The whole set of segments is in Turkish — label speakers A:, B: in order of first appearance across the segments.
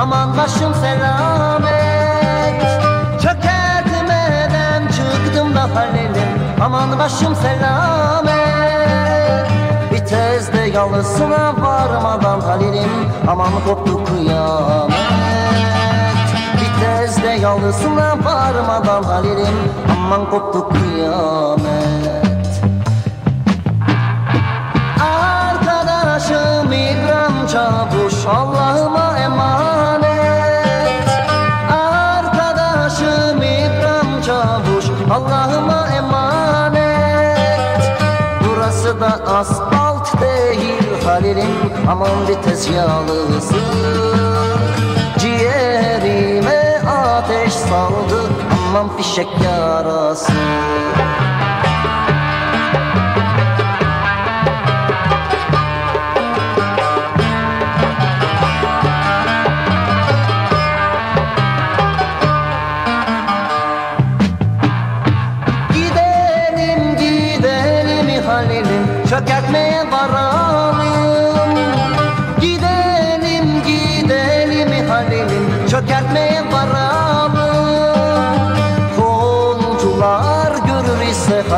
A: aman başım selamet. Çökerdim eden çıktım da halelim aman başım selamet. Bir tezde yalısına varmadan halelim aman koptu kıyamet. Bir tezde yalısına varmadan halelim aman koptu kıyamet. Aman vites yalısı Ciğerime ateş saldı. Aman fişek yarası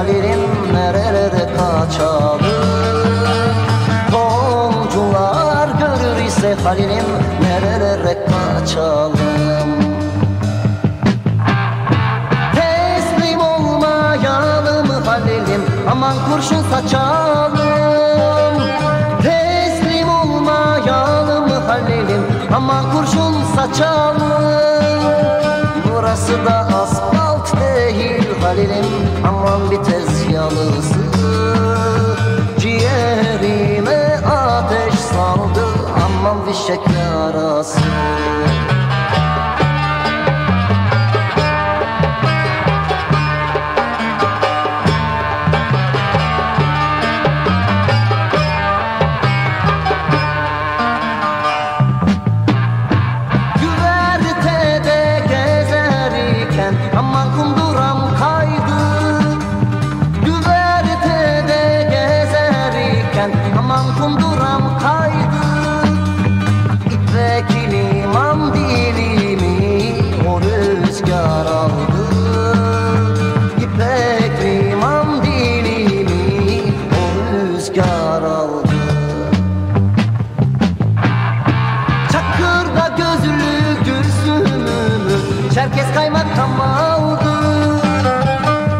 A: ise Halil'im nerelere kaçalım Komşular görür ise Halil'im nerelere kaçalım? Teslim olmayalım Halil'im Aman kurşun saçalım. Teslim olmayalım Halil'im Aman kurşun saçalım. Burası da asfalt Halil'im Aman bir Çerkez kaymakam aldı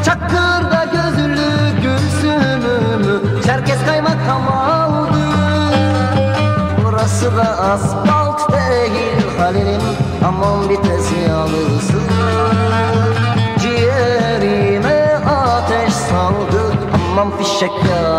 A: Çakırda gözlü gülsümümü Çerkez kaymakam aldı Burası da asfalt değil Halil'im Aman bir tez yalısı Ciğerime ateş saldı Aman fişek yağı